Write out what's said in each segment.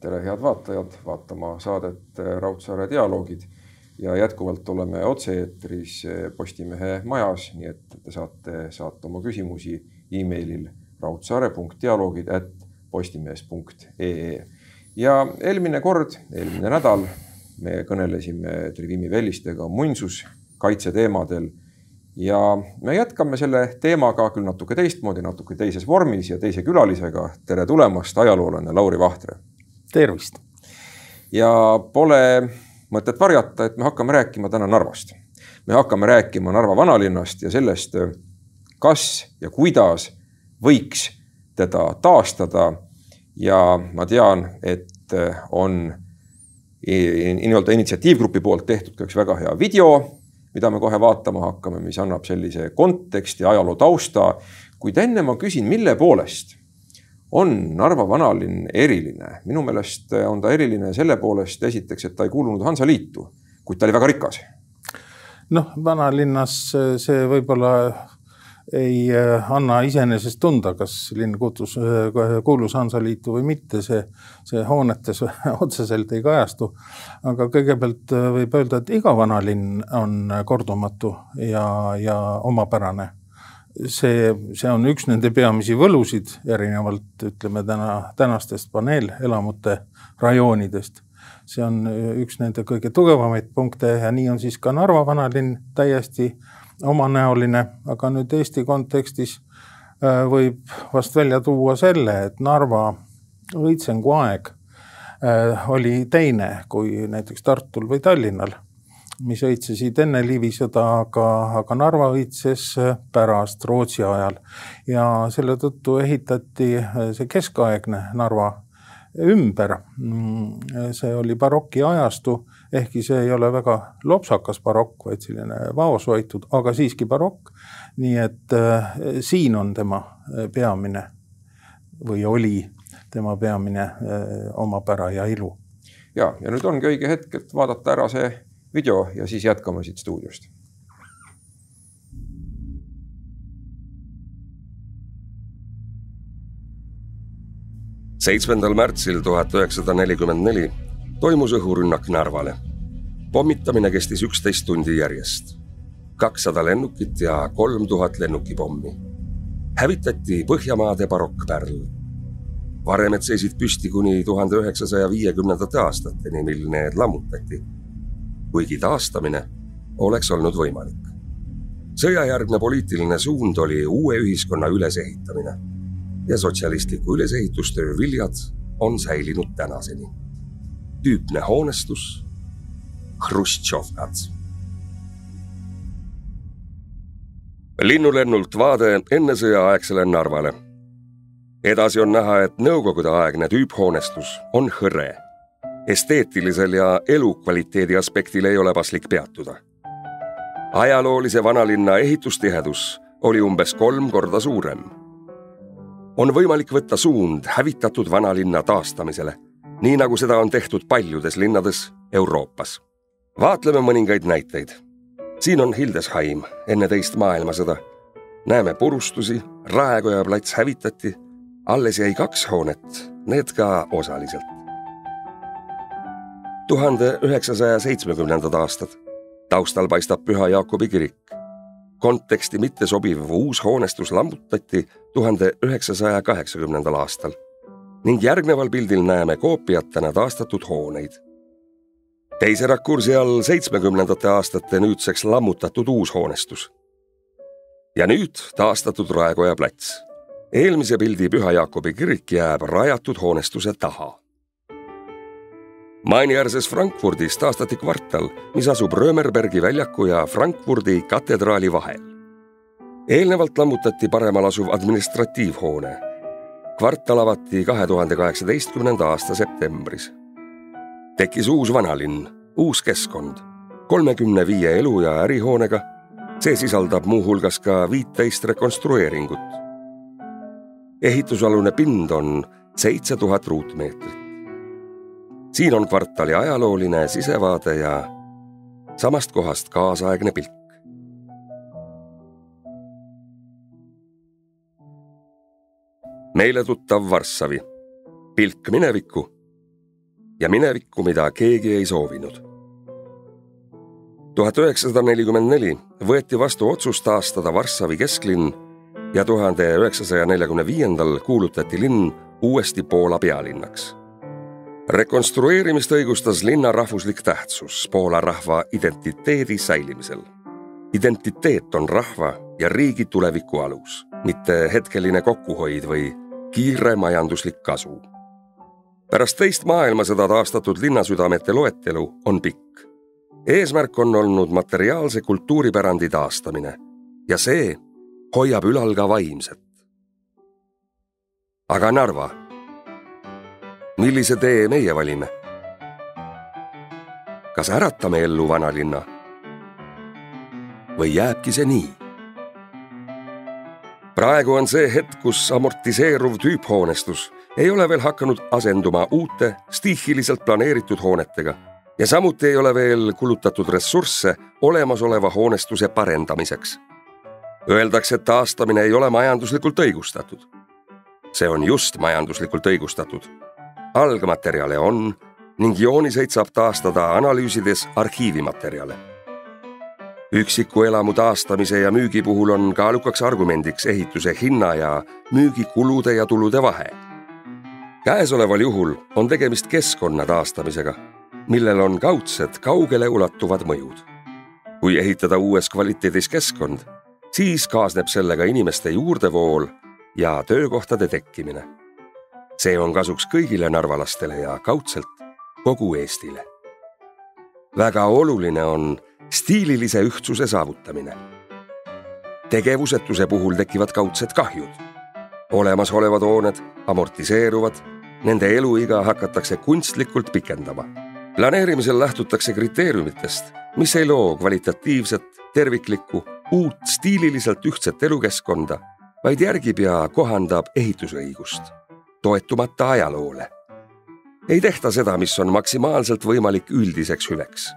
tere, head vaatajad, vaatama saadet Raudsaare dialoogid ja jätkuvalt oleme otse-eetris Postimehe majas, nii et te saate saata oma küsimusi emailil raudsaare.dialoogid at postimees.ee. ja eelmine kord, eelmine nädal me kõnelesime Trivimi Vellistega muinsuskaitse teemadel ja me jätkame selle teemaga küll natuke teistmoodi, natuke teises vormis ja teise külalisega. tere tulemast, ajaloolane Lauri Vahtre. Tervist. ja pole mõtet varjata, et me hakkame rääkima täna Narvast. me hakkame rääkima Narva vanalinnast ja sellest, kas ja kuidas võiks teda taastada. ja ma tean, et on nii-öelda initsiatiivgrupi poolt tehtud ka üks väga hea video mida me kohe vaatama hakkame, mis annab sellise konteksti, ajaloo tausta. kuid enne ma küsin, mille poolest on Narva vanalinn eriline? minu meelest on ta eriline selle poolest esiteks, et ta ei kuulunud Hansaliitu, kuid ta oli väga rikas. noh, vanalinnas see võib-olla ei äh, anna iseenesest tunda, kas linn kuulus, äh, kuulus Hansaliitu või mitte, see, see hoonetes otseselt ei kajastu. aga kõigepealt äh, võib öelda, et iga vanalinn on kordumatu ja, ja omapärane. See, see on üks nende peamisi võlusid, erinevalt ütleme täna, tänastest paneelelamute rajoonidest. See on üks nende kõige tugevamaid punkte ja nii on siis ka Narva vanalinn täiesti omanäoline, aga nüüd Eesti kontekstis äh, võib vast välja tuua selle, et Narva õitsengu aeg äh, oli teine kui näiteks Tartul või Tallinnal, mis õitsesid enne Liivi sõda, aga, aga Narva õitses pärast Rootsi ajal ja selle tõttu ehitati see keskaegne Narva ümber. See oli barokiajastu ehkki see ei ole väga lopsakas barokk, vaid selline vaoshoitud, aga siiski barokk. nii et äh, siin on tema äh, peamine või oli tema peamine äh, omapära ja ilu. ja, ja nüüd ongi õige hetk, et vaadata ära see video ja siis jätkame siit stuudiost seitsmendal märtsil tuhat üheksasada nelikümmend neli toimus õhurünnak Narvale. pommitamine kestis üksteist tundi järjest. kakssada lennukit ja kolm tuhat lennukipommi. hävitati Põhjamaade barokkpärl. varemed seisid püsti kuni tuhande üheksasaja viiekümnendate aastateni, mil need lammutati. Kuigi taastamine oleks olnud võimalik. sõjajärgne poliitiline suund oli uue ühiskonna ülesehitamine ja sotsialistliku ülesehitustöö viljad on säilinud tänaseni tüüpne hoonestus, Hruštšovkad. linnulennult vaade ennesõjaaegsele Narvale. edasi on näha, et nõukogudeaegne tüüphoonestus on hõre. Esteetilisel ja elukvaliteedi aspektil ei ole paslik peatuda. ajaloolise vanalinna ehitustihedus oli umbes kolm korda suurem. on võimalik võtta suund hävitatud vanalinna taastamisele nii nagu seda on tehtud paljudes linnades Euroopas. vaatleme mõningaid näiteid. siin on Hildesheim enne teist maailmasõda. näeme purustusi, Raekoja plats hävitati, alles jäi kaks hoonet, need ka osaliselt. Tuhande üheksasaja seitsmekümnendad aastad. taustal paistab Püha Jaakobi kirik. konteksti mittesobiv uus hoonestus lammutati tuhande üheksasaja kaheksakümnendal aastal ning järgneval pildil näeme koopiatena taastatud hooneid. teise rakursi all seitsmekümnendate aastate nüüdseks lammutatud uus hoonestus. ja nüüd taastatud Raekoja plats. eelmise pildi Püha Jaakobi kirik jääb rajatud hoonestuse taha. Maini-äärses Frankfurdis taastati kvartal, mis asub Römerbergi väljaku ja Frankfurdi katedraali vahel. eelnevalt lammutati paremal asuv administratiivhoone kvartal avati kahe tuhande kaheksateistkümnenda aasta septembris. tekkis uus vanalinn, uus keskkond, kolmekümne viie elu- ja ärihoonega. see sisaldab muuhulgas ka viiteist rekonstrueeringut. ehitusalune pind on seitse tuhat ruutmeetrit. Siin on kvartali ajalooline sisevaade ja samast kohast kaasaegne pilt. meile tuttav Varssavi. pilk minevikku, ja minevikku, mida keegi ei soovinud. tuhat üheksasada nelikümmend neli võeti vastu otsus taastada Varssavi kesklinn ja tuhande üheksasaja neljakümne viiendal kuulutati linn uuesti Poola pealinnaks. Rekonstrueerimist õigustas linna rahvuslik tähtsus Poola rahva identiteedi säilimisel. identiteet on rahva ja riigi tuleviku alus, mitte hetkeline kokkuhoid või kiire majanduslik kasu. pärast teist maailmasõda taastatud linnasüdamete loetelu on pikk. eesmärk on olnud materiaalse kultuuripärandi taastamine ja see hoiab ülal ka vaimset. aga Narva? Millise tee meie valime? kas äratame ellu vanalinna? või jääbki see nii? praegu on see hetk, kus amortiseeruv tüüphoonestus ei ole veel hakanud asenduma uute stiihiliselt planeeritud hoonetega ja samuti ei ole veel kulutatud ressursse olemasoleva hoonestuse parendamiseks Öeldakse, et taastamine ei ole majanduslikult õigustatud. see on just majanduslikult õigustatud. Algmaterjale on ning jooniseid saab taastada analüüsides arhiivimaterjale. üksiku elamu taastamise ja müügi puhul on kaalukaks argumendiks ehituse hinna ja müügikulude ja tulude vahe. käesoleval juhul on tegemist keskkonna taastamisega, millel on kaudsed kaugele ulatuvad mõjud. kui ehitada uues kvaliteedis keskkond siis kaasneb sellega inimeste juurdevool ja töökohtade tekkimine. See on kasuks kõigile narvalastele ja kaudselt kogu Eestile. väga oluline on stiililise ühtsuse saavutamine. tegevusetuse puhul tekivad kaudsed kahjud. olemasolevad hooned amortiseeruvad, nende eluiga hakatakse kunstlikult pikendama. planeerimisel lähtutakse kriteeriumitest, mis ei loo kvalitatiivset, terviklikku uut stiililiselt ühtset elukeskkonda, vaid järgib ja kohandab ehitusõigust, toetumata ajaloole. ei tehta seda, mis on maksimaalselt võimalik üldiseks hüveks.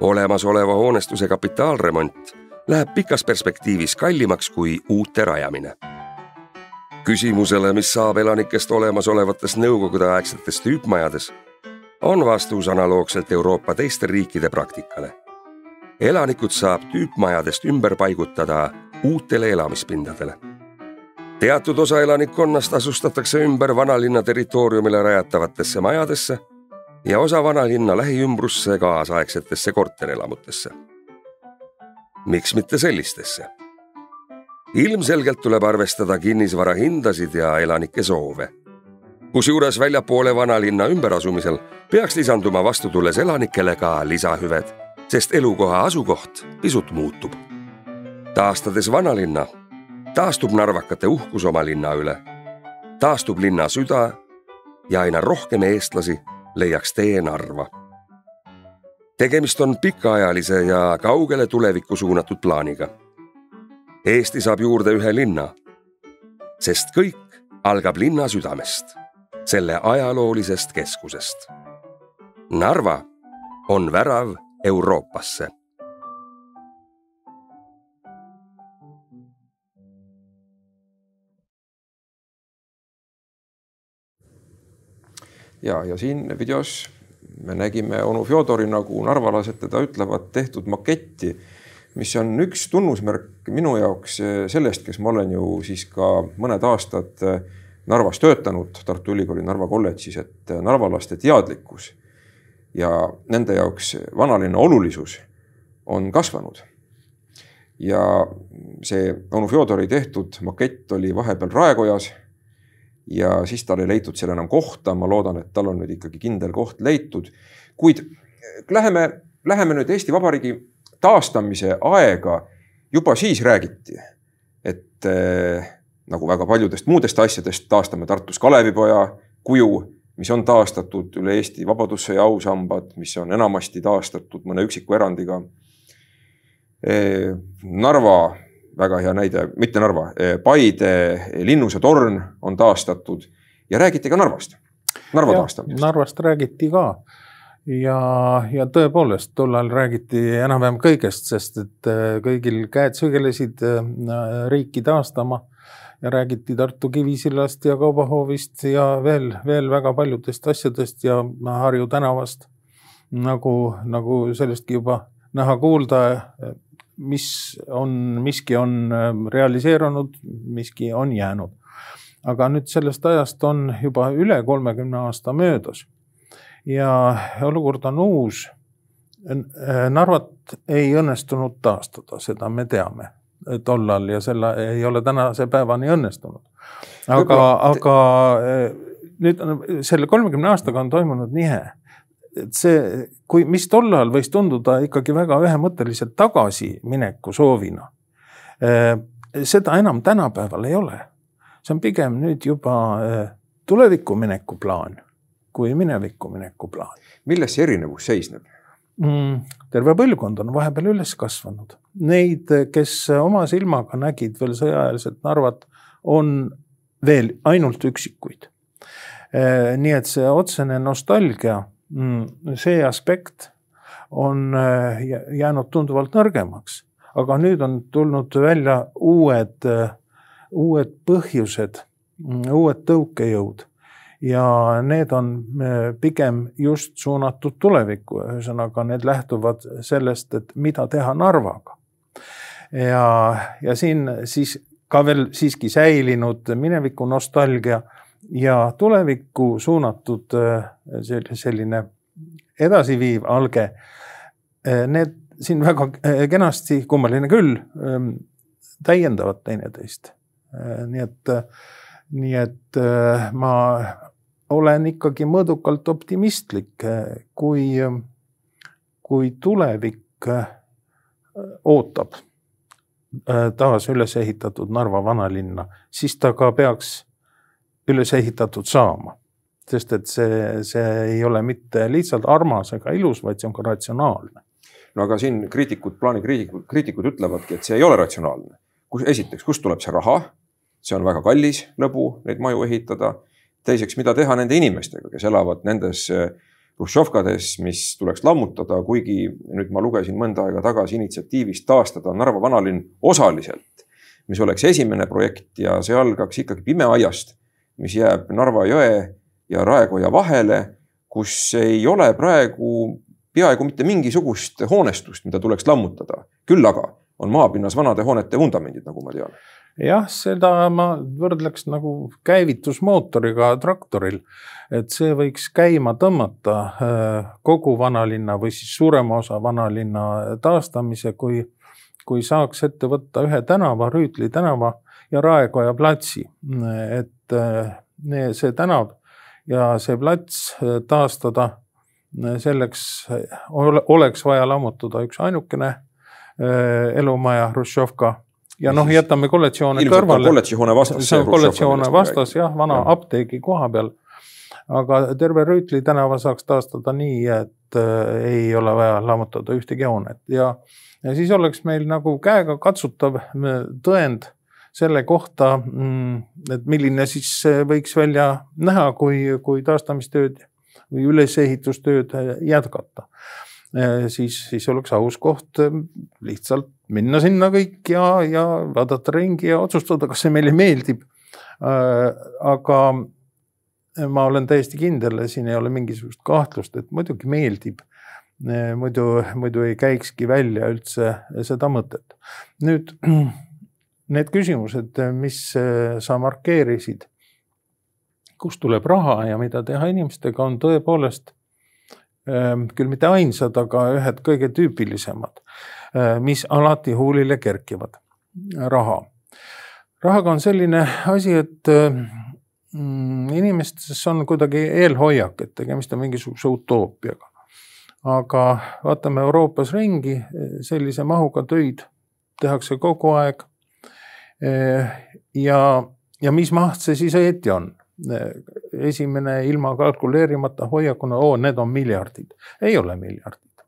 olemasoleva hoonestuse kapitaalremont läheb pikas perspektiivis kallimaks kui uute rajamine. küsimusele, mis saab elanikest olemasolevates nõukogudeaegsetes tüüpmajades, on vastus analoogselt Euroopa teiste riikide praktikale elanikud saab tüüpmajadest ümber paigutada uutele elamispindadele. Teatud osa elanikkonnast asustatakse ümber vanalinna territooriumile rajatavatesse majadesse ja osa vanalinna lähiümbrusse kaasaegsetesse korterelamutesse. miks mitte sellistesse? ilmselgelt tuleb arvestada kinnisvara hindasid ja elanike soove. kusjuures väljapoole vanalinna ümberasumisel peaks lisanduma vastutulles elanikele ka lisahüved sest elukoha asukoht pisut muutub. taastades vanalinna, taastub narvakate uhkus oma linna üle, taastub linna süda ja aina rohkem eestlasi leiaks tee Narva. tegemist on pikaajalise ja kaugele tulevikku suunatud plaaniga. Eesti saab juurde ühe linna, sest kõik algab linna südamest, selle ajaloolisest keskusest. Narva on värav Euroopasse. Ja, ja siin videos me nägime onu Fjodori, nagu narvalased teda ütlevad, tehtud maketti, mis on üks tunnusmärk minu jaoks sellest, kes ma olen ju siis ka mõned aastad Narvas töötanud, Tartu Ülikooli Narva kolledžis, et narvalaste teadlikkus ja nende jaoks vanalinna olulisus on kasvanud. ja see onu Fjodori tehtud makett oli vahepeal Raekojas. Ja siis tal ei leitud seal enam kohta, ma loodan, et tal on nüüd ikkagi kindel koht leitud. kuid läheme, läheme nüüd Eesti Vabariigi taastamise aega. juba siis räägiti, et eh, nagu väga paljudest muudest asjadest taastame Tartus Kalevipoja kuju mis on taastatud üle Eesti Vabadussõja ausambad, mis on enamasti taastatud mõne üksiku erandiga. Narva, väga hea näide, mitte Narva, Paide linnuse torn on taastatud ja räägiti ka Narvast, Narva ja, taastamisest. Narvast räägiti ka ja, ja tõepoolest tollal räägiti enam-vähem kõigest, sest et äh, kõigil käed sügelesid äh, riiki taastama ja räägiti Tartu Kivisillast ja Kaubahoovist ja veel, veel väga paljudest asjadest ja Harju tänavast. nagu, nagu sellestki juba näha-kuulda, mis on, miski on realiseerunud, miski on jäänud. aga nüüd sellest ajast on juba üle kolmekümne aasta möödas ja olukord on uus. Narvat ei õnnestunud taastada, seda me teame tollal ja selle ei ole tänase päevani õnnestunud. aga, aga eh, nüüd on selle kolmekümne aastaga on toimunud nihe. Et see, kui, mis tollal võis tunduda ikkagi väga ühemõtteliselt tagasimineku soovina, eh, seda enam tänapäeval ei ole. see on pigem nüüd juba eh, tulevikku mineku plaan kui minevikku mineku plaan. milles see erinevus seisneb mm,? terve põlvkond on vahepeal üles kasvanud. Neid, kes oma silmaga nägid veel sõjaeelset Narvat, on veel ainult üksikuid. Eh, nii et see otsene nostalgia, see aspekt on eh, jäänud tunduvalt nõrgemaks, aga nüüd on tulnud välja uued, eh, uued põhjused, mm, uued tõukejõud. Ja need on äh, pigem just suunatud tulevikku, ühesõnaga need lähtuvad sellest, et mida teha Narvaga. ja, ja siin siis ka veel siiski säilinud mineviku nostalgia ja tulevikku suunatud äh, selline edasiviiv alge. Äh, need siin väga kenasti, kummaline küll, ähm, täiendavad teineteist. nii et, nii et ma olen ikkagi mõõdukalt optimistlik, kui, kui tulevik ootab taas üles ehitatud Narva vanalinna, siis ta ka peaks üles ehitatud saama. sest et see, see ei ole mitte lihtsalt armas ega ilus, vaid see on ka ratsionaalne. no aga siin kriitikud, plaanikriitikud, kriitikud ütlevadki, et see ei ole ratsionaalne. kus, esiteks, kust tuleb see raha? see on väga kallis lõbu neid maju ehitada teiseks, mida teha nende inimestega, kes elavad nendes äh, hruštšovkades, mis tuleks lammutada, kuigi nüüd ma lugesin mõnda aega tagasi initsiatiivist taastada Narva vanalinn osaliselt, mis oleks esimene projekt ja see algaks ikkagi pimeaiast, mis jääb Narva jõe ja Raekoja vahele, kus ei ole praegu peaaegu mitte mingisugust hoonestust, mida tuleks lammutada. küll aga on maapinnas vanade hoonete vundamendid, nagu ma tean jah, seda ma võrdleks nagu käivitusmootoriga traktoril. et see võiks käima tõmmata äh, kogu vanalinna või siis suurema osa vanalinna taastamise, kui, kui saaks ette võtta ühe tänava, Rüütli tänava ja Raekoja platsi. et äh, see tänav ja see plats äh, taastada, selleks oleks vaja lammutada üks ainukene elumaja, Hruštšovka ja noh, jätame kolledžihoone kõrvale. kolledžihoone vastas. see on kolledžihoone vastas jah, vana ja. apteegi koha peal. aga terve Rüütli tänava saaks taastada nii, et äh, ei ole vaja lammutada ühtegi hoonet ja, ja siis oleks meil nagu käega katsutav tõend selle kohta, mm, et milline siis võiks välja näha, kui, kui taastamistööd või ülesehitustööd jätkata Äh, siis, siis oleks aus koht äh, lihtsalt minna sinna kõik ja, ja vaadata ringi ja otsustada, kas see meile meeldib. Äh, aga ma olen täiesti kindel, siin ei ole mingisugust kahtlust, et muidugi meeldib. muidu, muidu ei käikski välja üldse seda mõtet. nüüd need küsimused, mis sa markeerisid, kust tuleb raha ja mida teha inimestega, on tõepoolest Ehm, küll mitte ainsad, aga ühed kõige tüüpilisemad, ehm, mis alati huulile kerkivad. raha. rahaga on selline asi, et mm, inimestes on kuidagi eelhoiak, et tegemist on mingisuguse utoopiaga. aga vaatame Euroopas ringi, sellise mahuga töid tehakse kogu aeg. Ehm, ja, ja mis maht see siis õieti on? esimene ilma kalkuleerimata hoiakuna, oo, need on miljardid. ei ole miljardid.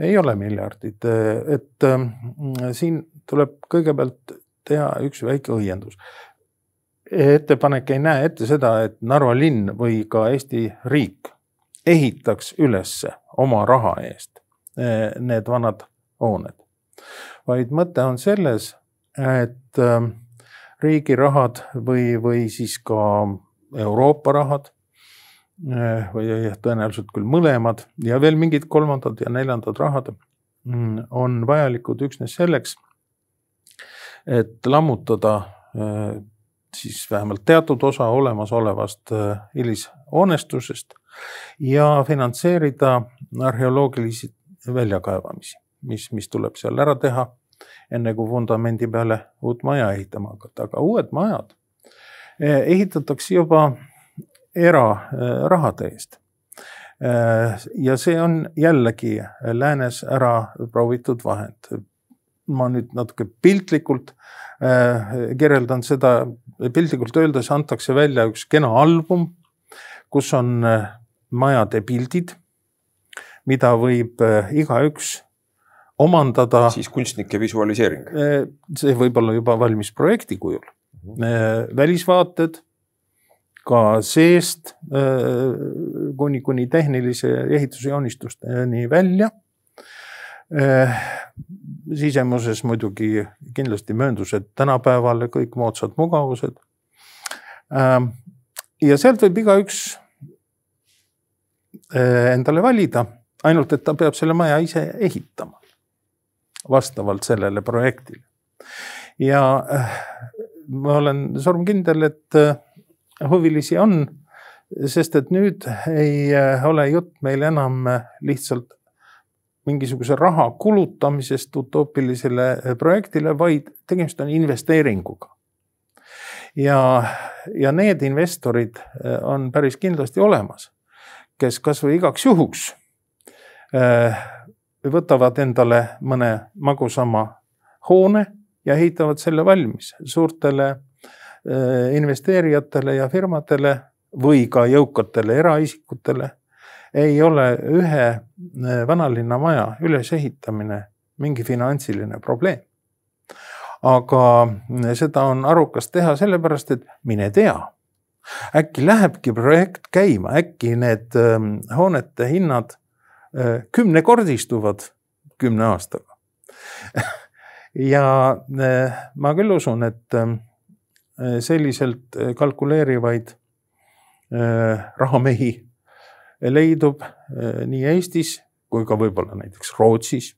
ei ole miljardid, et äh, siin tuleb kõigepealt teha üks väike õiendus. ettepanek ei näe ette seda, et Narva linn või ka Eesti riik ehitaks ülesse oma raha eest äh, need vanad hooned, vaid mõte on selles, et äh, riigi rahad või, või siis ka Euroopa rahad või tõenäoliselt küll mõlemad ja veel mingid kolmandad ja neljandad rahad mm, on vajalikud üksnes selleks, et lammutada siis vähemalt teatud osa olemasolevast hilishoonestusest ja finantseerida arheoloogilisi väljakaevamisi, mis, mis tuleb seal ära teha, enne kui vundamendi peale uut maja ehitama hakata, aga uued majad eh, ehitatakse juba erarahade eest. Eh, ja see on jällegi läänes ära proovitud vahend. ma nüüd natuke piltlikult eh, kirjeldan seda, piltlikult öeldes antakse välja üks kena album, kus on majade pildid, mida võib igaüks omandada. siis kunstnike visualiseering. Äh, see võib olla juba valmis projekti kujul mm. -hmm. välisvaated ka seest kuni, kuni tehnilise ehitusjoonistusteni välja. sisemuses muidugi kindlasti mööndused tänapäeval, kõik moodsad mugavused. ja sealt võib igaüks Äh, endale valida, ainult et ta peab selle maja ise ehitama vastavalt sellele projektile. ja äh, ma olen surmkindel, et äh, huvilisi on, sest et nüüd ei ole jutt meil enam lihtsalt mingisuguse raha kulutamisest utoopilisele projektile, vaid tegemist on investeeringuga. ja, ja need investorid on päris kindlasti olemas kes kasvõi igaks juhuks äh, võtavad endale mõne magusama hoone ja ehitavad selle valmis suurtele äh, investeerijatele ja firmadele või ka jõukatele eraisikutele ei ole ühe äh, vanalinna maja ülesehitamine mingi finantsiline probleem. aga seda on arukas teha sellepärast, et mine tea äkki lähebki projekt käima, äkki need ähm, hoonete hinnad äh, kümnekordistuvad kümne aastaga ja äh, ma küll usun, et ähm, selliselt kalkuleerivaid äh, rahamehi leidub nii Eestis kui ka võib-olla näiteks Rootsis.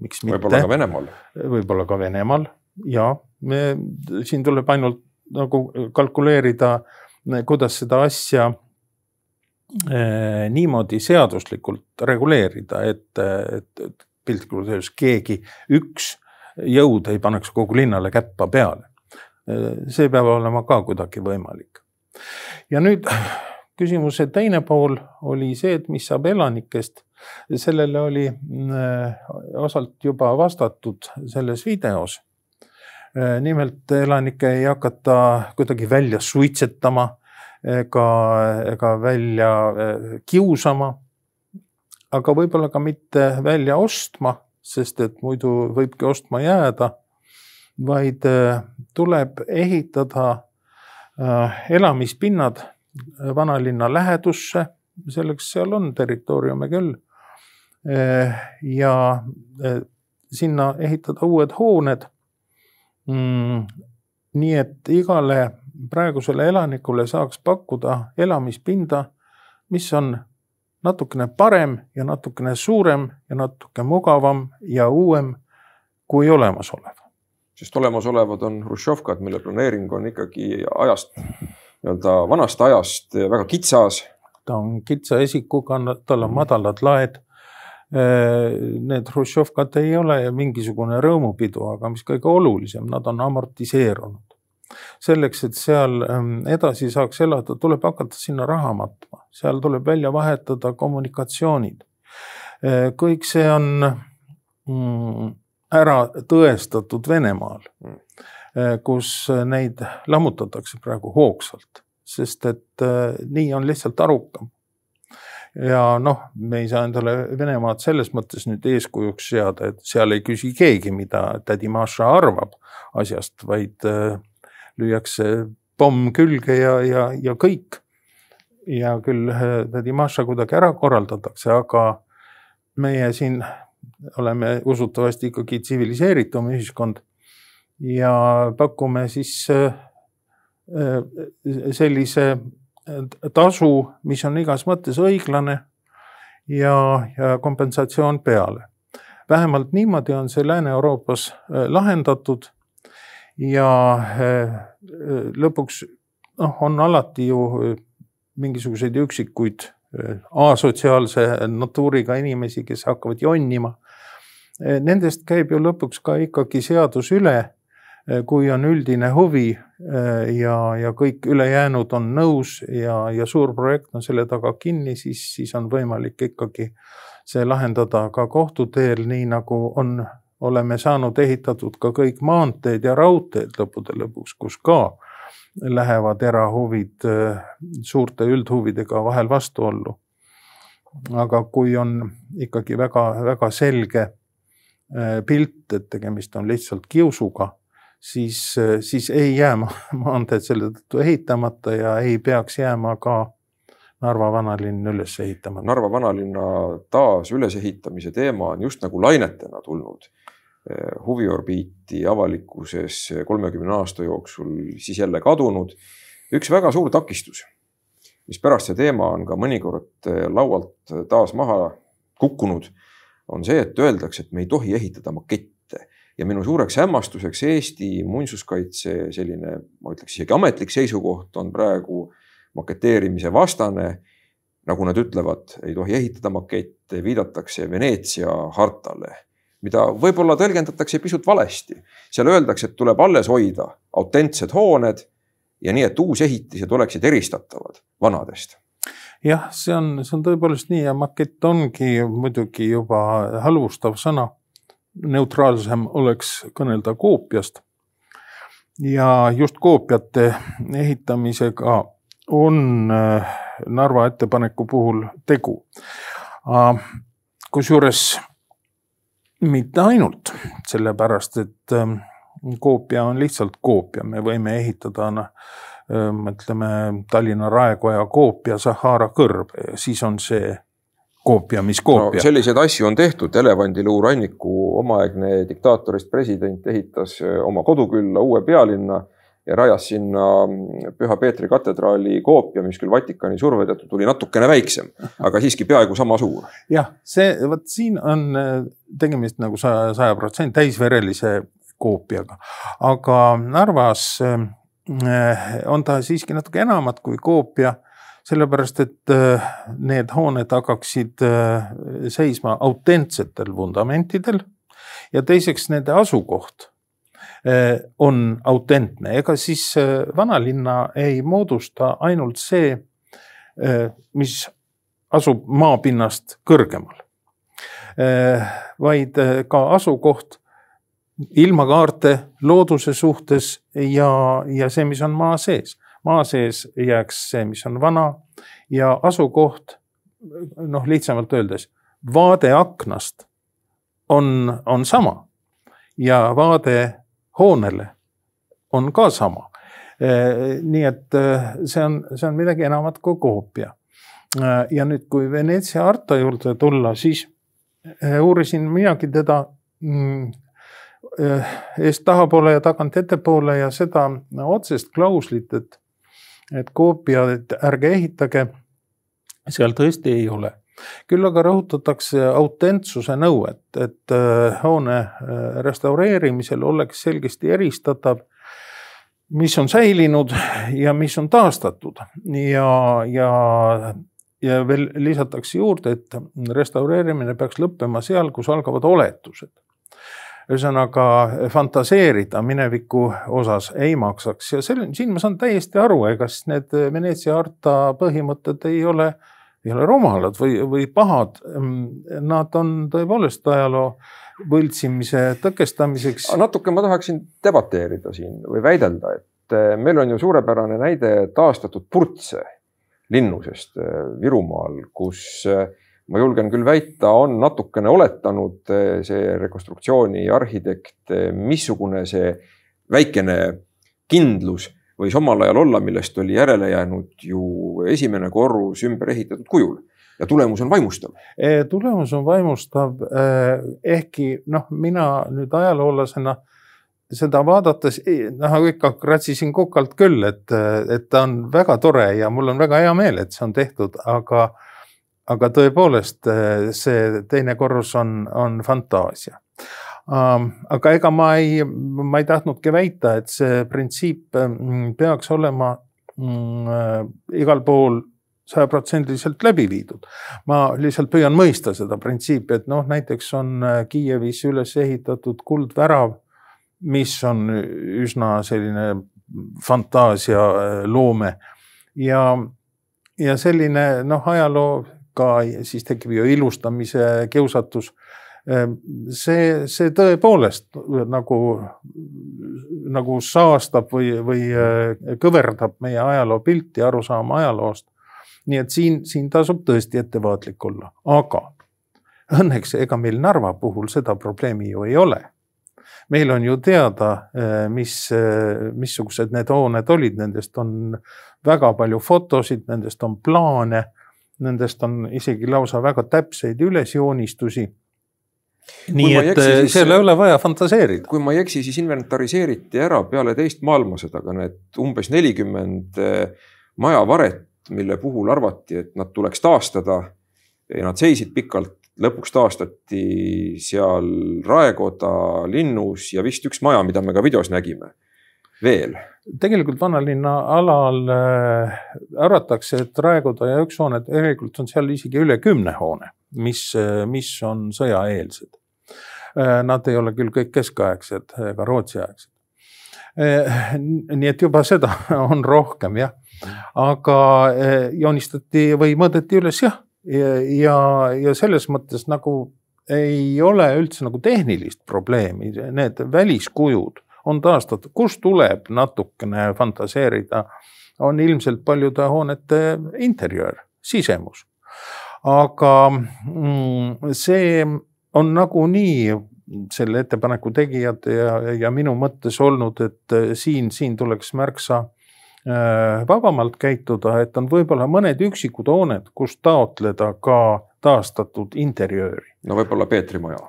miks mitte. võib-olla ka Venemaal. võib-olla ka Venemaal ja me, siin tuleb ainult nagu kalkuleerida kuidas seda asja niimoodi seaduslikult reguleerida, et, et, piltlikult öeldes keegi, üks jõud ei paneks kogu linnale käppa peale. Eh, see peab olema ka kuidagi võimalik. ja nüüd küsimuse teine pool oli see, et mis saab elanikest. sellele oli eh, osalt juba vastatud selles videos Äh, nimelt elanikke ei hakata kuidagi välja suitsetama ega, ega välja äh, kiusama. aga võib-olla ka mitte välja ostma, sest et muidu võibki ostma jääda. vaid äh, tuleb ehitada elamispinnad vanalinna lähedusse, selleks seal on territooriume küll. ja sinna ehitada uued hooned mm,. nii et igale praegusele elanikule saaks pakkuda elamispinda, mis on natukene parem ja natukene suurem ja natuke mugavam ja uuem kui olemasolev. sest olemasolevad on hruštšovkad, mille planeering on ikkagi ajast, nii-öelda vanast ajast väga kitsas. ta on kitsa esikuga, tal on madalad laed Äh, need Hruštšovkad ei ole mingisugune rõõmupidu, aga mis kõige olulisem, nad on amortiseerunud. Selleks, et seal ähm, edasi saaks elada, tuleb hakata sinna raha matma, seal tuleb välja vahetada kommunikatsioonid. Äh, kõik see on mm, ära tõestatud Venemaal, äh, kus neid lammutatakse praegu hoogsalt, sest et nii on lihtsalt arukam. Ja noh, me ei saa endale Venemaad selles mõttes nüüd eeskujuks seada, et seal ei küsi keegi, mida tädi Maša arvab asjast, vaid äh, lüüakse pomm külge ja, ja, ja kõik. ja küll äh, tädi Maša kuidagi ära korraldatakse, aga meie siin oleme usutavasti ikkagi tsiviliseeritum ühiskond ja pakume siis äh, sellise tasu, mis on igas mõttes õiglane ja, ja kompensatsioon peale. vähemalt niimoodi on see Lääne-Euroopas lahendatud ja lõpuks noh, on alati ju mingisuguseid üksikuid asotsiaalse natuuriga inimesi, kes hakkavad jonnima. Nendest käib ju lõpuks ka ikkagi seadus üle kui on üldine huvi ja, ja kõik ülejäänud on nõus ja, ja suur projekt on selle taga kinni, siis, siis on võimalik ikkagi see lahendada ka kohtu teel, nii nagu on, oleme saanud ehitatud ka kõik maanteed ja raudteed lõppude lõpuks, kus ka lähevad erahuvid eh, suurte üldhuvidega vahel vastuollu. aga kui on ikkagi väga-väga selge pilt, et tegemist on lihtsalt kiusuga siis, siis ei jää maanteed selle tõttu ehitamata ja ei peaks jääma ka Narva vanalinn üles ehitama. Narva vanalinna taas ülesehitamise teema on just nagu lainetena tulnud eh, huviorbiiti avalikkuses kolmekümne aasta jooksul siis jälle kadunud. üks väga suur takistus, mis pärast see teema on ka mõnikord eh, laualt taas maha kukkunud, on see, et öeldakse, et me ei tohi ehitada makette ja minu suureks hämmastuseks Eesti muinsuskaitse selline, ma ütleks isegi ametlik seisukoht on praegu maketeerimise vastane. nagu nad ütlevad, ei tohi ehitada makette, viidatakse Veneetsia hartale, mida võib-olla tõlgendatakse pisut valesti. seal öeldakse, et tuleb alles hoida autentsed hooned ja nii, et uusehitised oleksid eristatavad vanadest jah, see on, see on tõepoolest nii ja makett ongi muidugi juba halvustav sõna neutraalsem oleks kõnelda koopiast. ja just koopiate ehitamisega on äh, Narva ettepaneku puhul tegu. kusjuures mitte ainult sellepärast, et ähm, koopia on lihtsalt koopia, me võime ehitada noh, ütleme Tallinna Raekoja koopia Sahara kõrbe ja siis on see koopia, mis koopia. no,. selliseid asju on tehtud, Elevandiluu ranniku omaaegne diktaatorist president ehitas äh, oma kodukülla uue pealinna ja rajas sinna mm, Püha Peetri katedraali koopia, mis küll Vatikani surve tõttu tuli natukene väiksem, aga siiski peaaegu sama suur. jah, see, vot siin on äh, tegemist nagu saja, saja protsendi täisverelise koopiaga, aga Narvas äh, on ta siiski natuke enamat kui koopia sellepärast, et äh, need hooned hakkaksid seisma autentsetel vundamentidel ja teiseks nende asukoht on autentne, ega siis vanalinna ei moodusta ainult see, mis asub maapinnast kõrgemal, vaid ka asukoht ilmakaarte looduse suhtes ja, ja see, mis on maa sees. Maa sees jääks see, mis on vana ja asukoht, noh, lihtsamalt öeldes, vaade aknast on, on sama. Ja vaade hoonele on ka sama. nii et see on, see on midagi enamat kui koopia. ja nüüd, kui Veneetsia Arto juurde tulla, siis uurisin minagi teda mm, eest tahapoole ja tagant ettepoole ja seda otsest klauslit, et et koopiat ärge ehitage, seal tõesti ei ole. Küll aga rõhutatakse autentsuse nõuet, et äh, hoone äh, restaureerimisel oleks selgesti eristatav, mis on säilinud ja mis on taastatud. Ja, ja ja veel lisatakse juurde, et restaureerimine peaks lõppema seal, kus algavad oletused. Ühesõnaga fantaseerida mineviku osas ei maksaks. Ja selle, siin ma saan täiesti aru, ega siis need Veneetsia harta põhimõtted ei ole, ei ole rumalad või, või pahad. Nad on tõepoolest ajaloo võltsimise tõkestamiseks. natuke ma tahaksin debateerida siin või väidelda, et eh, meil on ju suurepärane näide taastatud Purtse linnusest eh, Virumaal, kus äh, ma julgen küll väita, on natukene oletanud eh, see rekonstruktsiooni arhitekt, eh, missugune see väikene kindlus võis omal ajal olla, millest oli järele jäänud ju esimene korrus ümber ehitatud kujul ja tulemus on vaimustav. Eh, tulemus on vaimustav, ehkki noh, mina nüüd ajaloolasena seda vaadates, noh ikka kratsisin kukalt küll, et, et ta on väga tore ja mul on väga hea meel, et see on tehtud, aga, aga tõepoolest see teine korrus on, on fantaasia aga ega ma ei, ma ei tahtnudki väita, et see printsiip mm, peaks olema mm, äh, igal pool sajaprotsendiliselt läbi viidud. ma lihtsalt püüan mõista seda printsiipi, et noh, näiteks on äh, Kiievis üles ehitatud kuldvärav, mis on üsna selline fantaasialoome ja, ja selline noh, ajaloo ka siis tekib ju ilustamise kiusatus see, see tõepoolest nagu, nagu saastab või, või äh, kõverdab meie ajaloopilti, arusaama ajaloost. nii et siin, siin tasub tõesti ettevaatlik olla, aga õnneks ega meil Narva puhul seda probleemi ju ei ole. meil on ju teada, äh, mis, äh, missugused need hooned olid, nendest on väga palju fotosid, nendest on plaane, nendest on isegi lausa väga täpseid ülesjoonistusi nii et eksi, siis, seal ei ole vaja fantaseerida. kui ma ei eksi, siis inventariseeriti ära peale teist maailmasõda ka need umbes nelikümmend eh, majavaret, mille puhul arvati, et nad tuleks taastada. ja nad seisid pikalt, lõpuks taastati seal Raekoda linnus ja vist üks maja, mida me ka videos nägime veel. tegelikult vanalinna alal äh, arvatakse, et Raekoda ja üks hoone, tegelikult on seal isegi üle kümne hoone, mis, mis on sõjaeelsed nad ei ole küll kõik keskaegsed ega Rootsi-aegsed. Äh, nii et juba seda on rohkem jah, aga äh, joonistati või mõõdeti üles jah, ja, ja, ja selles mõttes nagu ei ole üldse nagu tehnilist probleemi, need väliskujud on taastatud, kust tuleb natukene fantaseerida, on ilmselt paljude hoonete interjöör, sisemus. aga mm, see on nagunii selle ettepaneku tegijate ja, ja minu mõttes olnud, et äh, siin, siin tuleks märksa äh, vabamalt käituda, et on võib-olla mõned üksikud hooned, kus taotleda ka taastatud interjööri. no võib-olla Peetri maja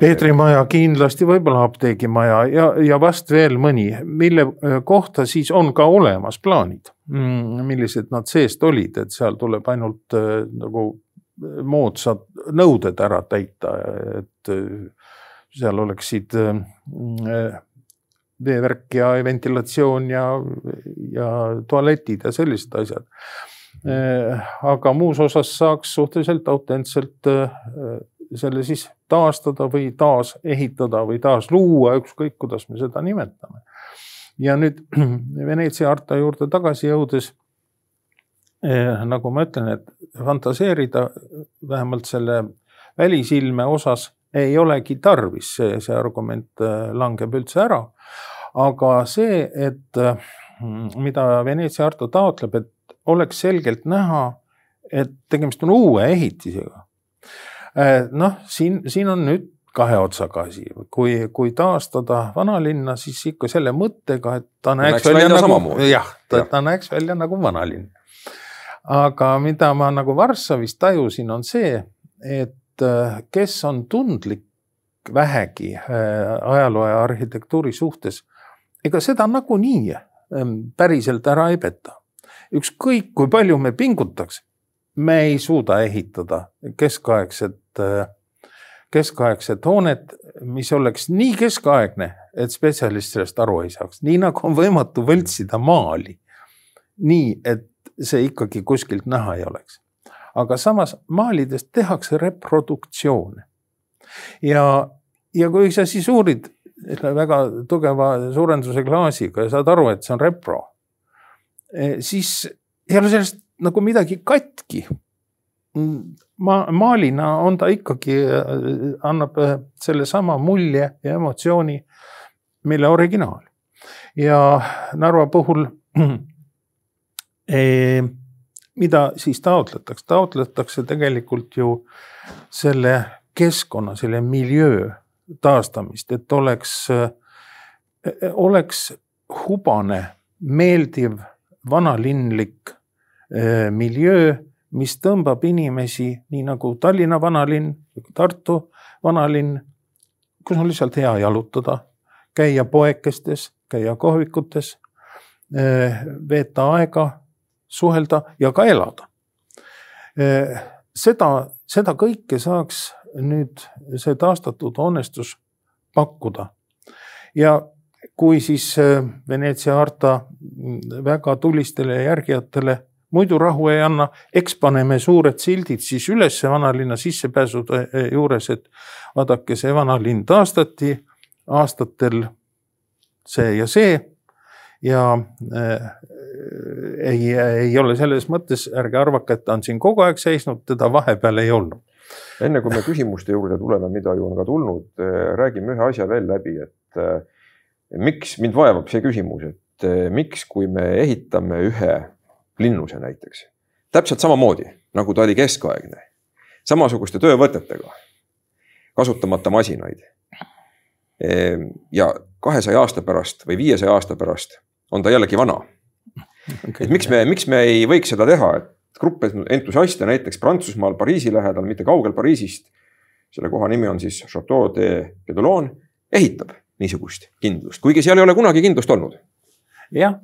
Peetri maja kindlasti, võib-olla apteegimaja ja, ja vast veel mõni, mille äh, kohta siis on ka olemas plaanid, mm, millised nad seest olid, et seal tuleb ainult nagu moodsad nõuded ära täita, et äh, seal oleksid äh, veevärk ja ventilatsioon ja, ja tualetid ja sellised asjad. Äh, aga muus osas saaks suhteliselt autentselt selle siis taastada või taasehitada või taasluua, ükskõik kuidas me seda nimetame. ja nüüd Veneetsia harta juurde tagasi jõudes nagu ma ütlen, et fantaseerida vähemalt selle välisilme osas ei olegi tarvis, see, see argument eh, langeb üldse ära. aga see, et mida Veneetsia harta taotleb, et oleks selgelt näha, et tegemist on uue ehitisega. Eh, noh, siin, siin on nüüd kahe otsaga asi, kui, kui taastada vanalinna, siis ikka selle mõttega, et ta näeks, näeks välja, välja nagu, jah, ta, ta näeks välja nagu vanalinn aga mida ma nagu Varssavis tajusin, on see, et äh, kes on tundlik vähegi äh, ajaloo ja arhitektuuri suhtes, ega seda nagunii ähm, päriselt ära ei peta. ükskõik kui palju me pingutaks, me ei suuda ehitada keskaegset, äh, keskaegset hoonet, mis oleks nii keskaegne, et spetsialist sellest aru ei saaks, nii nagu on võimatu võltsida maali. nii et see ikkagi kuskilt näha ei oleks. aga samas maalidest tehakse reproduktsioone. ja, ja kui sa siis uurid väga tugeva suurenduse klaasiga ja saad aru, et see on repro, eh, siis ei ole sellest nagu midagi katki. ma, maalina on ta ikkagi, eh, annab eh, sellesama mulje ja emotsiooni, mille originaal. ja Narva puhul mida siis taotletakse, taotletakse tegelikult ju selle keskkonna, selle miljöö taastamist, et oleks, oleks hubane, meeldiv, vanalinlik eh, miljöö, mis tõmbab inimesi, nii nagu Tallinna vanalinn, Tartu vanalinn, kus on lihtsalt hea jalutada, käia poekestes, käia kohvikutes, veeta aega, suhelda ja ka elada. seda, seda kõike saaks nüüd see taastatud hoonestus pakkuda. ja kui siis Veneetsia harta väga tulistele järgijatele muidu rahu ei anna, eks paneme suured sildid siis üles vanalinna sissepääsude juures, et vaadake, see vanalinn taastati aastatel see ja see ja ei, ei ole selles mõttes, ärge arvake, et ta on siin kogu aeg seisnud, teda vahepeal ei olnud. enne kui me küsimuste juurde tuleme, mida ju on ka tulnud, äh, räägime ühe asja veel läbi, et äh, miks mind vaevab see küsimus, et äh, miks, kui me ehitame ühe linnuse näiteks. täpselt samamoodi nagu ta oli keskaegne, samasuguste töövõtetega, kasutamata masinaid. Ehm, ja kahesaja aasta pärast või viiesaja aasta pärast on ta jällegi vana okay.. et miks me, miks me ei võiks seda teha, et grupp entusiaste näiteks Prantsusmaal Pariisi lähedal, mitte kaugel Pariisist. selle koha nimi on siis Chateau de Pedolon, ehitab niisugust kindlust, kuigi seal ei ole kunagi kindlust olnud. jah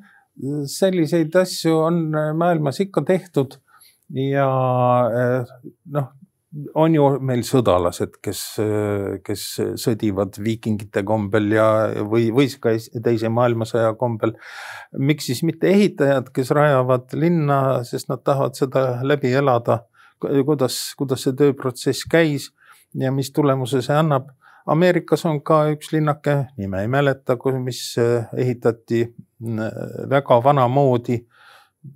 selliseid asju on maailmas ikka tehtud ja äh, noh, on ju meil sõdalased, kes, kes sõdivad viikingite kombel ja, või, või ka teise maailmasõja kombel. miks siis mitte ehitajad, kes rajavad linna, sest nad tahavad seda läbi elada, kuidas, kuidas see tööprotsess käis ja mis tulemuse see annab Ameerikas on ka üks linnake, nime ei mäleta, mis äh, ehitati äh, väga vanamoodi.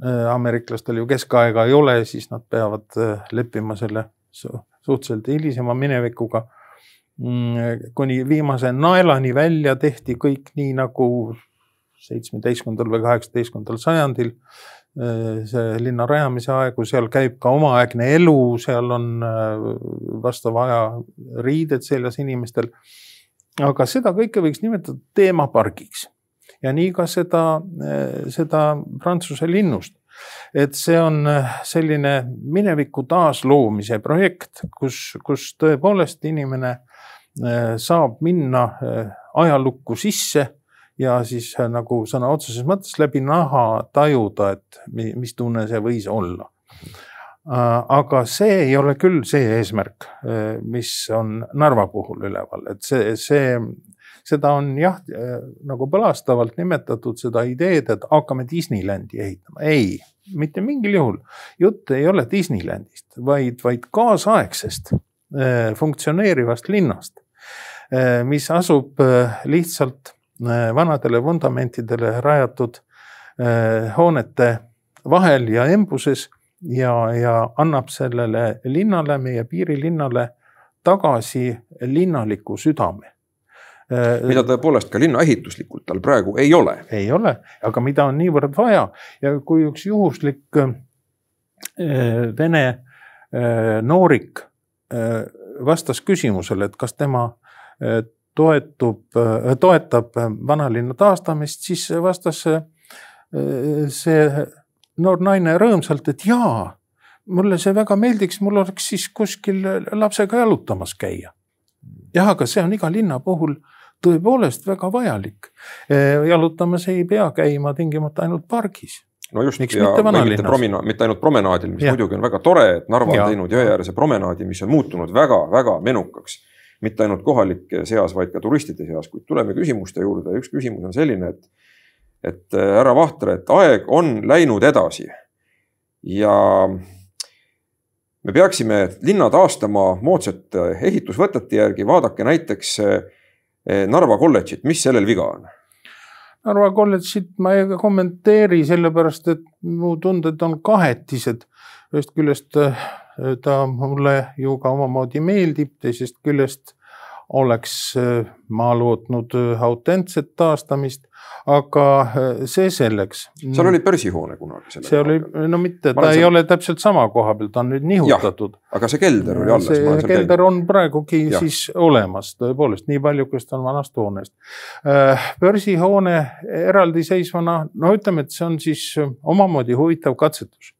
Äh, ameeriklastel ju keskaega ei ole, siis nad peavad leppima selle suhteliselt hilisema minevikuga. Mm, kuni viimase naelani välja tehti kõik nii nagu seitsmeteistkümnendal või kaheksateistkümnendal sajandil Äh, see linna rajamise aegu, seal käib ka omaaegne elu, seal on äh, vastava aja riided seljas inimestel. aga seda kõike võiks nimetada teemapargiks ja nii ka seda, äh, seda Prantsuse linnust. Et see on selline mineviku taasloomise projekt, kus, kus tõepoolest inimene saab minna ajalukku sisse ja siis äh, nagu sõna otseses mõttes läbi naha tajuda, et mis tunne see võis olla. Äh, aga see ei ole küll see eesmärk, äh, mis on Narva puhul üleval, et see, see, seda on jah, nagu põlastavalt nimetatud seda ideed, et hakkame Disneylandi ehitama. ei, mitte mingil juhul. jutt ei ole Disneylandist, vaid, vaid kaasaegsest funktsioneerivast linnast, mis asub lihtsalt Äh, vanadele vundamentidele rajatud hoonete vahel ja embuses ja, ja annab sellele linnale, meie piirilinnale tagasi linnaliku südame mida tõepoolest ka linna ehituslikult tal praegu ei ole. ei ole, aga mida on niivõrd vaja ja kui üks juhuslik vene noorik vastas küsimusele, et kas tema toetub, toetab vanalinna taastamist, siis vastas see noor naine rõõmsalt, et jaa, mulle see väga meeldiks, mul oleks siis kuskil lapsega jalutamas käia. jah, aga see on iga linna puhul tõepoolest väga vajalik. jalutamas ei pea käima tingimata ainult pargis no just Miks ja mitte, promina, mitte ainult promenaadil, mis ja. muidugi on väga tore, et Narva on teinud jõeäärse promenaadi, mis on muutunud väga-väga menukaks mitte ainult kohalike seas, vaid ka turistide seas, kuid tuleme küsimuste juurde ja üks küsimus on selline, et, et äh, härra Vahtre, et aeg on läinud edasi. ja me peaksime linna taastama moodsate ehitusvõtete järgi, vaadake näiteks äh, Narva kolledžit, mis sellel viga on? Narva kolledžit ma ei kommenteeri, sellepärast et mu tunded on kahetised. ühest küljest äh, ta mulle ju ka omamoodi meeldib, teisest küljest oleks äh, ma lootnud äh, autentset taastamist, aga äh, see selleks. seal oli börsihoone kunagi. see oli, no mitte, ta ei seal... ole täpselt sama koha peal, ta on nüüd nihutatud. aga see kelder oli alles. see kelder on praegugi ja. siis olemas, tõepoolest, nii palju, kui ta on vanast hoonest. börsihoone eraldiseisvana, no ütleme, et see on siis omamoodi huvitav katsetus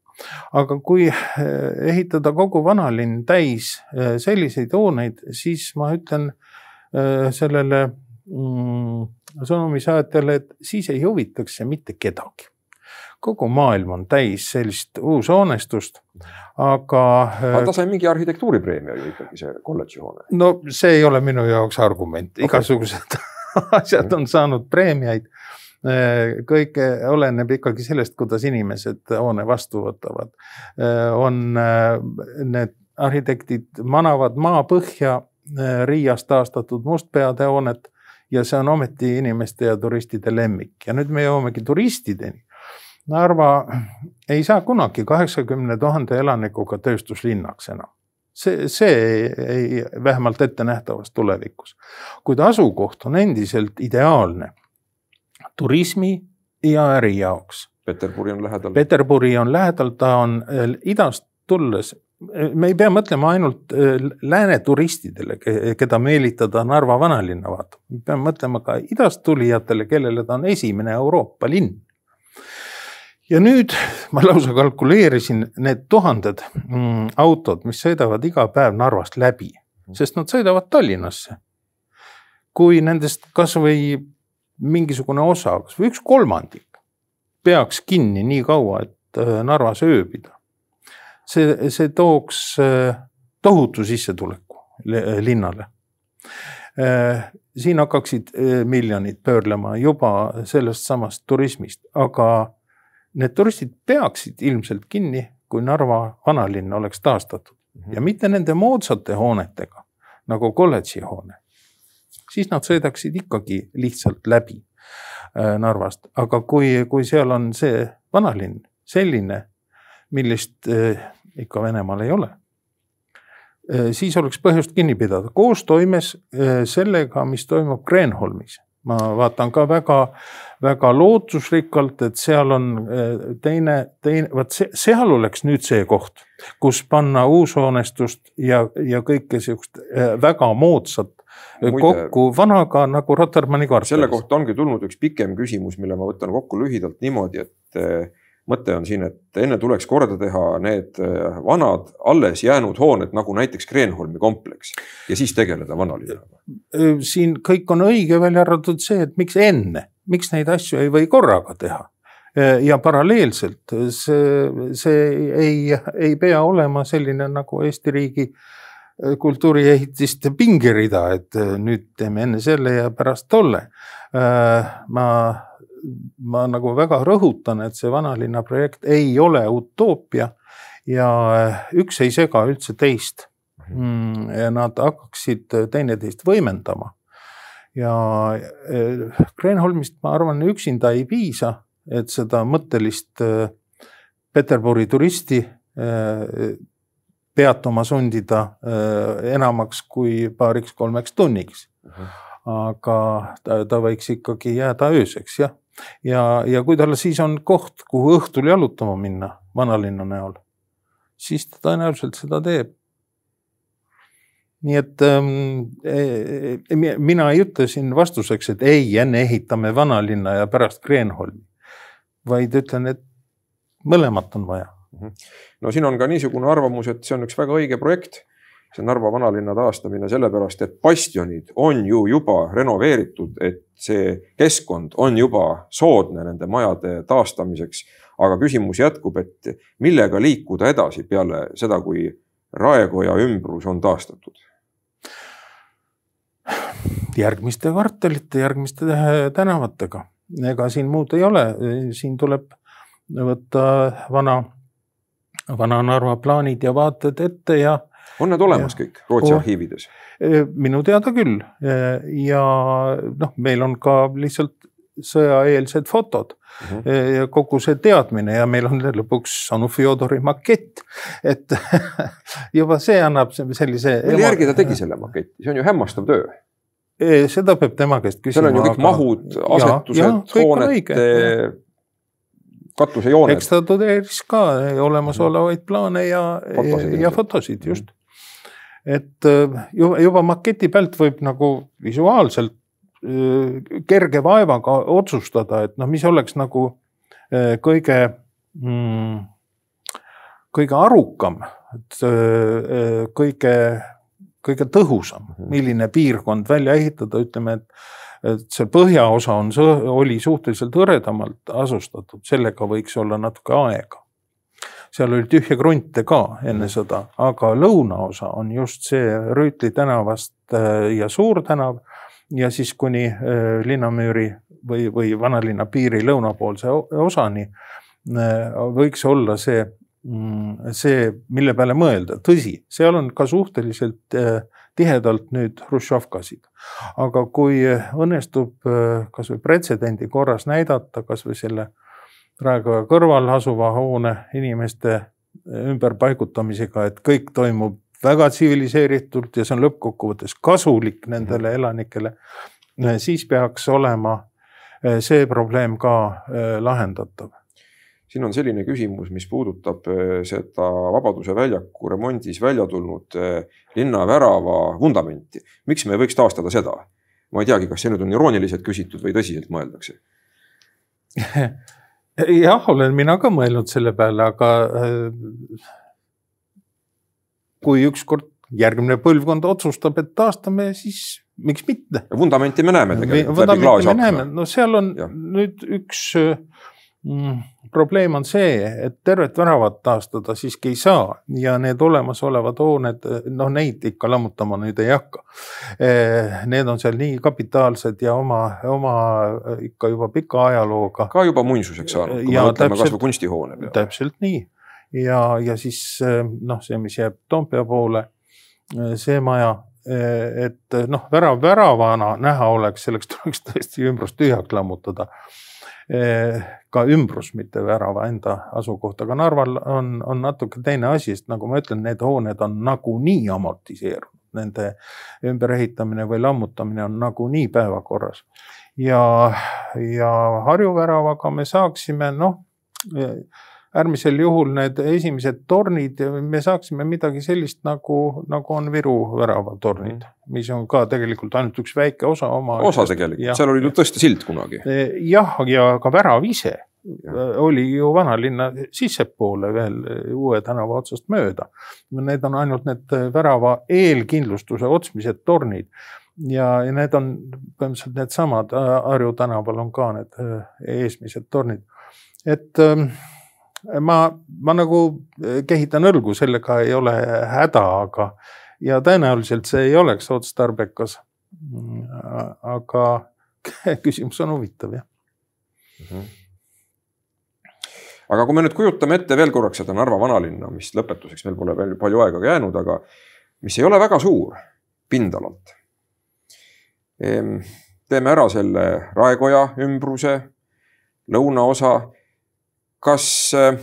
aga kui eh, ehitada kogu vanalinn täis eh, selliseid hooneid, siis ma ütlen eh, sellele mm, sõnumisaatjale, et siis ei huvitaks see mitte kedagi. kogu maailm on täis sellist uushoonestust, aga. aga ta sai mingi arhitektuuripreemia ju ikkagi, see kolledži hoone. no see ei ole minu jaoks argument okay., igasugused asjad on saanud preemiaid kõik oleneb ikkagi sellest, kuidas inimesed hoone vastu võtavad. on need arhitektid manavad maapõhja Riias taastatud mustpeade hoonet ja see on ometi inimeste ja turistide lemmik ja nüüd me jõuamegi turistideni. Narva ei saa kunagi kaheksakümne tuhande elanikuga tööstuslinnaks enam. see, see ei, ei, vähemalt ettenähtavas tulevikus, kuid asukoht on endiselt ideaalne turismi ja äri jaoks. Peterburi on lähedal. Peterburi on lähedal, ta on idast tulles me ei pea mõtlema ainult äh, lääne turistidele, keda meelitada Narva vanalinna vaatama, me peame mõtlema ka idast tulijatele, kellele ta on esimene Euroopa linn. ja nüüd ma lausa kalkuleerisin need tuhanded mm, autod, mis sõidavad iga päev Narvast läbi, sest nad sõidavad Tallinnasse. kui nendest kasvõi mingisugune osa, kasvõi üks kolmandik peaks kinni nii kaua, et äh, Narvas ööbida see, see tooks äh, tohutu sissetuleku linnale. Äh, siin hakkaksid miljonid pöörlema juba sellest samast turismist, aga need turistid peaksid ilmselt kinni, kui Narva vanalinn oleks taastatud -hmm. ja mitte nende moodsate hoonetega nagu kolledži hoone. Siis nad sõidaksid ikkagi lihtsalt läbi Narvast, aga kui, kui seal on see vanalinn selline, millist ikka Venemaal ei ole. Äh, siis oleks põhjust kinni pidada, koostoimes äh, sellega, mis toimub Kreenholmis. ma vaatan ka väga, väga lootusrikkalt, et seal on äh, teine, teine, vot seal oleks nüüd see koht, kus panna uushoonestust ja, ja kõike sihukest väga moodsat Muide, kokku vanaga nagu Rotermanni kvartalis. selle kohta ongi tulnud üks pikem küsimus, mille ma võtan kokku lühidalt niimoodi, et mõte on siin, et enne tuleks korda teha need äh, vanad alles jäänud hooned, nagu näiteks Kreenholmi kompleks ja siis tegeleda vanalinnaga. Äh, siin kõik on õige, välja arvatud see, et miks enne, miks neid asju ei või korraga teha äh, ja paralleelselt see, see ei, ei pea olema selline nagu Eesti riigi kultuuriehitiste pingerida, et nüüd teeme enne selle ja pärast tolle. ma ma nagu väga rõhutan, et see vanalinna projekt ei ole utoopia ja äh, üks ei sega üldse teist. Mm, ja nad hakkaksid teineteist võimendama. ja äh, Kreenholmist, ma arvan, üksinda ei piisa, et seda mõttelist äh, Peterburi turisti peatuma sundida enamaks kui paariks-kolmeks tunniks. aga ta, ta võiks ikkagi jääda ööseks, jah ja, ja kui tal siis on koht, kuhu õhtul jalutama minna vanalinna näol, siis ta tõenäoliselt seda teeb. nii et ähm, e, e, mina ei ütle siin vastuseks, et ei, enne ehitame vanalinna ja pärast Kreenholmi, vaid ütlen, et mõlemat on vaja. Mhm. no siin on ka niisugune arvamus, et see on üks väga õige projekt see Narva vanalinna taastamine, sellepärast et bastionid on ju juba renoveeritud, et see keskkond on juba soodne nende majade taastamiseks. aga küsimus jätkub, et millega liikuda edasi peale seda, kui Raekoja ümbrus on taastatud? järgmiste kvartalite, järgmiste tänavatega, ega siin muud ei ole, siin tuleb võtta vana, vana Narva plaanid ja vaated ette ja on need olemas ja. kõik Rootsi oh. arhiivides? minu teada küll ja noh, meil on ka lihtsalt sõjaeelsed fotod mm -hmm. ja kogu see teadmine ja meil on lõpuks Anu Fjodori makett, et juba see annab sellise. mille järgi ta tegi selle maketi, see on ju hämmastav töö seda peab tema käest küsima. seal on ju kõik aga... mahud, asetused, hoonete, katusejooned. eks ta tudeeris ka olemasolevaid plaane ja, ja fotosid just et äh, juba, juba maketi pealt võib nagu visuaalselt äh, kerge vaevaga otsustada, et noh, mis oleks nagu äh, kõige mm,, kõige arukam, et kõige, kõige tõhusam, mhm. milline piirkond välja ehitada, ütleme, et et see põhjaosa on, oli suhteliselt hõredamalt asustatud, sellega võiks olla natuke aega. seal oli tühje krunte ka enne sõda, aga lõunaosa on just see Rüütli tänavast ja Suur tänav ja siis kuni linnamüüri või, või vanalinna piiri lõunapoolse osani võiks olla see Mm, see, mille peale mõelda, tõsi, seal on ka suhteliselt äh, tihedalt nüüd hruštšovkasid. aga kui õnnestub äh, kasvõi pretsedendi korras näidata kasvõi selle Raekoja kõrval asuva hoone inimeste äh, ümberpaigutamisega, et kõik toimub väga tsiviliseeritult ja see on lõppkokkuvõttes kasulik nendele elanikele, siis peaks olema see probleem ka lahendatav siin on selline küsimus, mis puudutab äh, seda Vabaduse väljaku remondis välja tulnud äh, linnavärava vundamenti. miks me ei võiks taastada seda? ma ei teagi, kas see nüüd on irooniliselt küsitud või tõsiselt mõeldakse jah, olen mina ka mõelnud selle peale, aga äh, kui ükskord järgmine põlvkond otsustab, et taastame, siis miks mitte. vundamenti me näeme tegelikult läbi klaasakna. no seal on ja. nüüd üks mm, probleem on see, et tervet väravat taastada siiski ei saa ja need olemasolevad hooned, noh, neid ikka lammutama nüüd ei hakka. Eh, need on seal nii kapitaalsed ja oma, oma ikka juba pika ajalooga. ka juba muinsuseks saanud, kui me mõtleme kasvõi kunstihoone peale. täpselt nii ja, ja siis noh, see, mis jääb Toompea poole, see maja et noh, värav väravana näha oleks, selleks tuleks tõesti ümbrus tühjaks lammutada Eh, ka ümbrus, mitte värava enda asukoht, aga Narval on, on natuke teine asi, sest nagu ma ütlen, need hooned on nagunii amortiseerunud. Nende ümberehitamine või lammutamine on nagunii päevakorras. ja, ja Harju väravaga me saaksime noh äärmisel juhul need esimesed tornid, me saaksime midagi sellist nagu, nagu on Viru väravatornid, mhm. mis on ka tegelikult ainult üks väike osa oma. osa tegelikult, seal oli ju tõesti sild kunagi. E, jah, ja ka värav ise ja. oli ju vanalinna sissepoole veel Uue tänava otsast mööda. Need on ainult need värava eelkindlustuse otsmised tornid ja, ja need on põhimõtteliselt needsamad, Harju tänaval on ka need eesmised tornid. et ähm, ma, ma nagu eh, kehitan õlgu, sellega ei ole häda, aga ja tõenäoliselt see ei oleks otstarbekas. aga küsimus on huvitav, jah mm. -hmm. aga kui me nüüd kujutame ette veel korraks seda Narva vanalinna, mis lõpetuseks meil pole veel palju aega jäänud, aga mis ei ole väga suur pindalalt. Teeme ära selle Raekoja ümbruse, lõunaosa kas äh,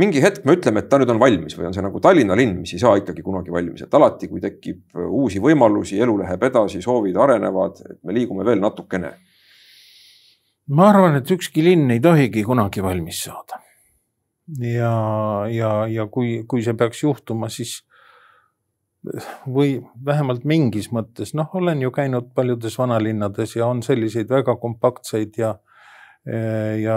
mingi hetk me ütleme, et ta nüüd on valmis või on see nagu Tallinna linn, mis ei saa ikkagi kunagi valmis, et alati, kui tekib äh, uusi võimalusi, elu läheb edasi, soovid arenevad, et me liigume veel natukene. ma arvan, et ükski linn ei tohigi kunagi valmis saada. ja, ja, ja kui, kui see peaks juhtuma, siis või vähemalt mingis mõttes, noh, olen ju käinud paljudes vanalinnades ja on selliseid väga kompaktseid ja ja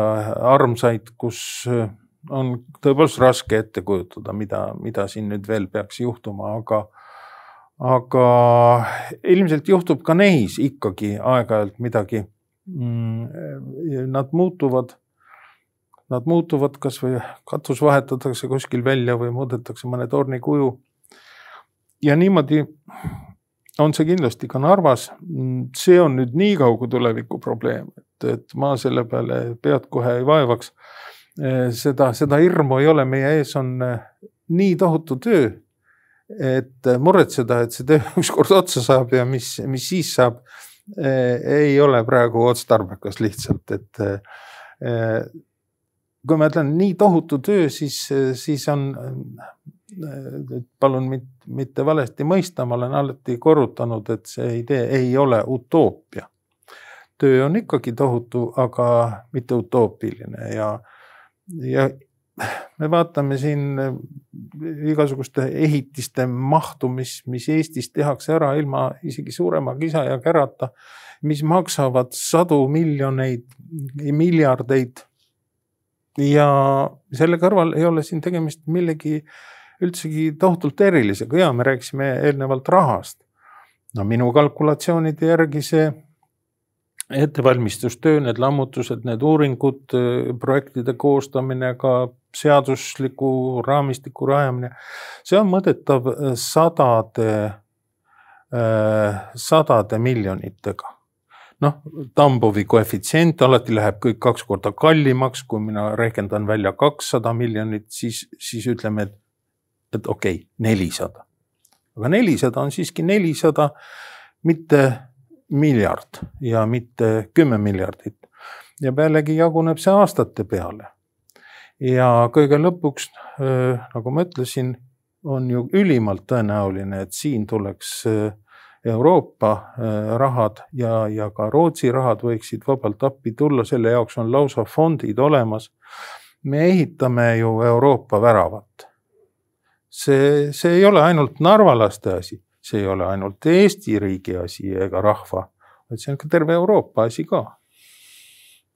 armsaid, kus eh, on tõepoolest raske ette kujutada, mida, mida siin nüüd veel peaks juhtuma, aga, aga ilmselt juhtub ka neis ikkagi aeg-ajalt midagi. Mm, nad muutuvad, nad muutuvad, kasvõi katus vahetatakse kuskil välja või muudetakse mõne torni kuju. ja niimoodi on see kindlasti ka Narvas. see on nüüd nii kauge tuleviku probleem, et, et ma selle peale pead kohe ei vaevaks. seda, seda hirmu ei ole, meie ees on nii tohutu töö, et muretseda, et see töö ükskord otsa saab ja mis, mis siis saab, ei ole praegu otstarbekas lihtsalt, et kui ma ütlen nii tohutu töö, siis, siis on palun mitte valesti mõista, ma olen alati korrutanud, et see idee ei ole utoopia. Töö on ikkagi tohutu, aga mitte utoopiline ja, ja me vaatame siin igasuguste ehitiste mahtu, mis, mis Eestis tehakse ära ilma isegi suurema kisa ja kärata, mis maksavad sadu miljoneid, miljardeid. ja selle kõrval ei ole siin tegemist millegi üldsegi tohutult erilisega ja me rääkisime eelnevalt rahast. no minu kalkulatsioonide järgi see ettevalmistustöö, need lammutused, need uuringud, projektide koostamine, ka seadusliku raamistiku rajamine, see on mõõdetav sadade, sadade miljonitega noh, Tambovi koefitsient alati läheb kõik kaks korda kallimaks, kui mina rehkendan välja kakssada miljonit, siis, siis ütleme, et, et okei okay,, nelisada. aga nelisada on siiski nelisada, mitte miljard ja mitte kümme miljardit. ja pealegi jaguneb see aastate peale. ja kõige lõpuks, nagu ma ütlesin, on ju ülimalt tõenäoline, et siin tuleks äh, Euroopa äh, rahad ja, ja ka Rootsi rahad võiksid vabalt appi tulla, selle jaoks on lausa fondid olemas. me ehitame ju Euroopa väravat. see, see ei ole ainult narvalaste asi, see ei ole ainult Eesti riigi asi ega rahva, vaid see on ka terve Euroopa asi ka.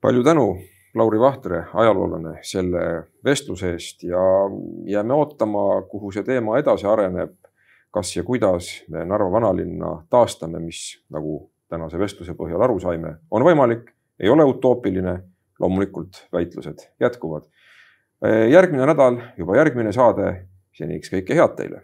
palju tänu, Lauri Vahtre, ajaloolane, selle vestluse eest ja jääme ootama, kuhu see teema edasi areneb kas ja kuidas me Narva vanalinna taastame, mis nagu tänase vestluse põhjal aru saime, on võimalik, ei ole utoopiline. loomulikult väitlused jätkuvad. järgmine nädal juba järgmine saade. seniks kõike head teile